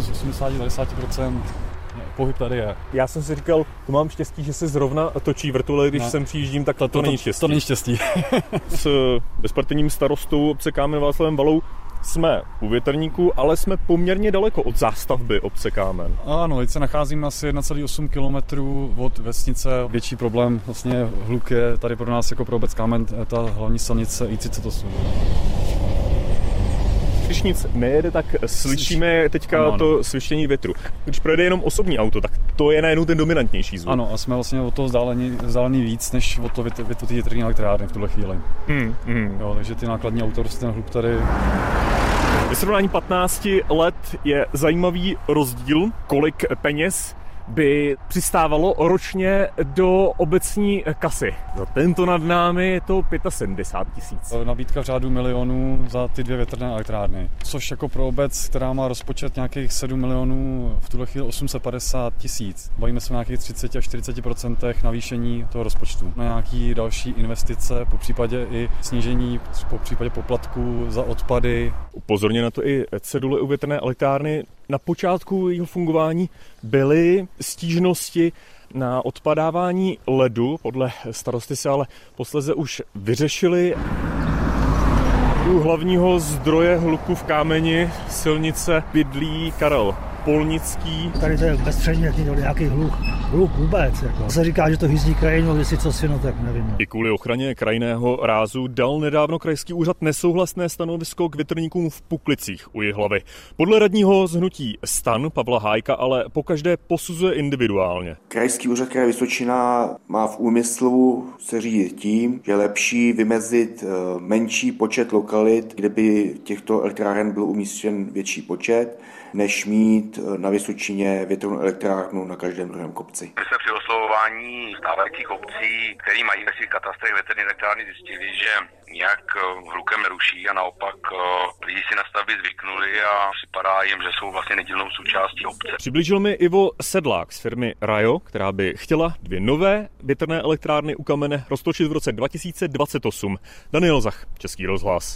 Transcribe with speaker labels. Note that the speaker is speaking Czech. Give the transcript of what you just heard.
Speaker 1: řeknu z 80-90% pohyb tady je.
Speaker 2: Já jsem si říkal, to mám štěstí, že se zrovna točí vrtule, když no. sem přijíždím, tak to, to, to není štěstí.
Speaker 1: To není štěstí.
Speaker 2: S bezpartijním starostou obce Kámen Václavem Valou jsme u větrníku, ale jsme poměrně daleko od zástavby obce Kámen.
Speaker 1: Ano, teď se nacházíme asi 1,8 km od vesnice. Větší problém vlastně hluk je tady pro nás jako pro obec Kámen ta hlavní silnice I38
Speaker 2: když nic nejede, tak slyšíme teďka ano, ano. to svištění větru. Když projede jenom osobní auto, tak to je najednou ten dominantnější zvuk.
Speaker 1: Ano, a jsme vlastně od toho vzdálený, vzdálený víc, než od toho větru větrní elektrárny v tuhle chvíli. Hmm, hmm. Jo, takže ty nákladní auto, prostě ten hluk tady
Speaker 2: ve srovnání 15 let je zajímavý rozdíl, kolik peněz by přistávalo ročně do obecní kasy. Za tento nad námi je to 75 tisíc.
Speaker 1: Nabídka v řádu milionů za ty dvě větrné elektrárny, což jako pro obec, která má rozpočet nějakých 7 milionů, v tuhle chvíli 850 tisíc. Bavíme se o nějakých 30 až 40 procentech navýšení toho rozpočtu na nějaký další investice, po případě i snížení, po případě poplatku za odpady.
Speaker 2: Upozorně na to i cedule u větrné elektrárny na počátku jeho fungování byly stížnosti na odpadávání ledu. Podle starosty se ale posleze už vyřešili u hlavního zdroje hluku v kámeni silnice bydlí Karel Polnický.
Speaker 3: Tady to je bezpředmětný, nějaký hluk, hluk vůbec. Jako. Se říká, že to hyzdí krajinu, jestli co si, no tak nevím. No.
Speaker 2: I kvůli ochraně krajného rázu dal nedávno krajský úřad nesouhlasné stanovisko k větrníkům v Puklicích u hlavy. Podle radního zhnutí stan Pavla Hájka ale pokaždé posuzuje individuálně.
Speaker 4: Krajský úřad kraje Vysočina má v úmyslu se řídit tím, že je lepší vymezit eh, menší počet lokalit, kde by těchto elektráren byl umístěn větší počet, než mít eh, na Vysočině větrnou elektrárnu na každém druhém kopci.
Speaker 5: My jsme při oslovování stávajících obcí, který mají ve svých katastrech větrné elektrárny, zjistili, že nějak eh, hlukem neruší a naopak eh, lidi si na stavby zvyknuli a připadá jim, že jsou vlastně nedílnou součástí obce.
Speaker 2: Přiblížil mi Ivo Sedlák z firmy Rajo, která by chtěla dvě nové větrné elektrárny u kamene roztočit v roce 2028. Daniel Zach, Český rozhlas.